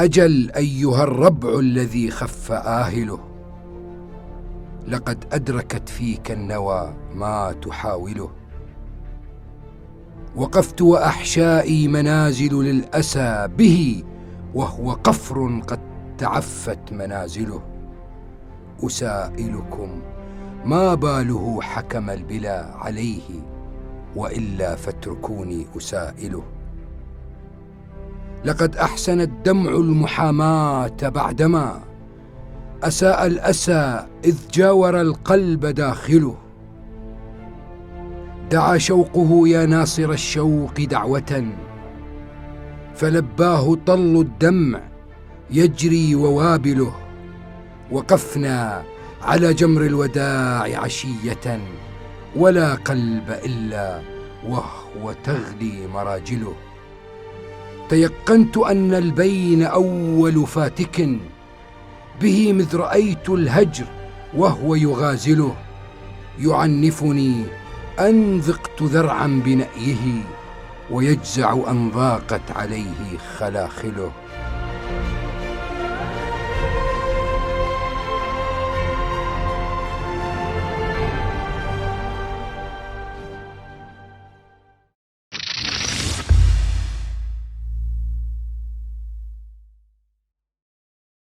أجل أيها الربع الذي خف آهله. لقد أدركت فيك النوى ما تحاوله. وقفت وأحشائي منازل للأسى به وهو قفر قد تعفت منازله. أسائلكم ما باله حكم البلا عليه وإلا فاتركوني أسائله. لقد احسن الدمع المحاماة بعدما أساء الأسى إذ جاور القلب داخله. دعا شوقه يا ناصر الشوق دعوة. فلباه طل الدمع يجري ووابله. وقفنا على جمر الوداع عشية. ولا قلب إلا وهو تغلي مراجله. تيقنت أن البين أول فاتك. به مذ رأيت الهجر وهو يغازله. يعنفني أن ذقت ذرعا بنأيه ويجزع ان ضاقت عليه خلاخله.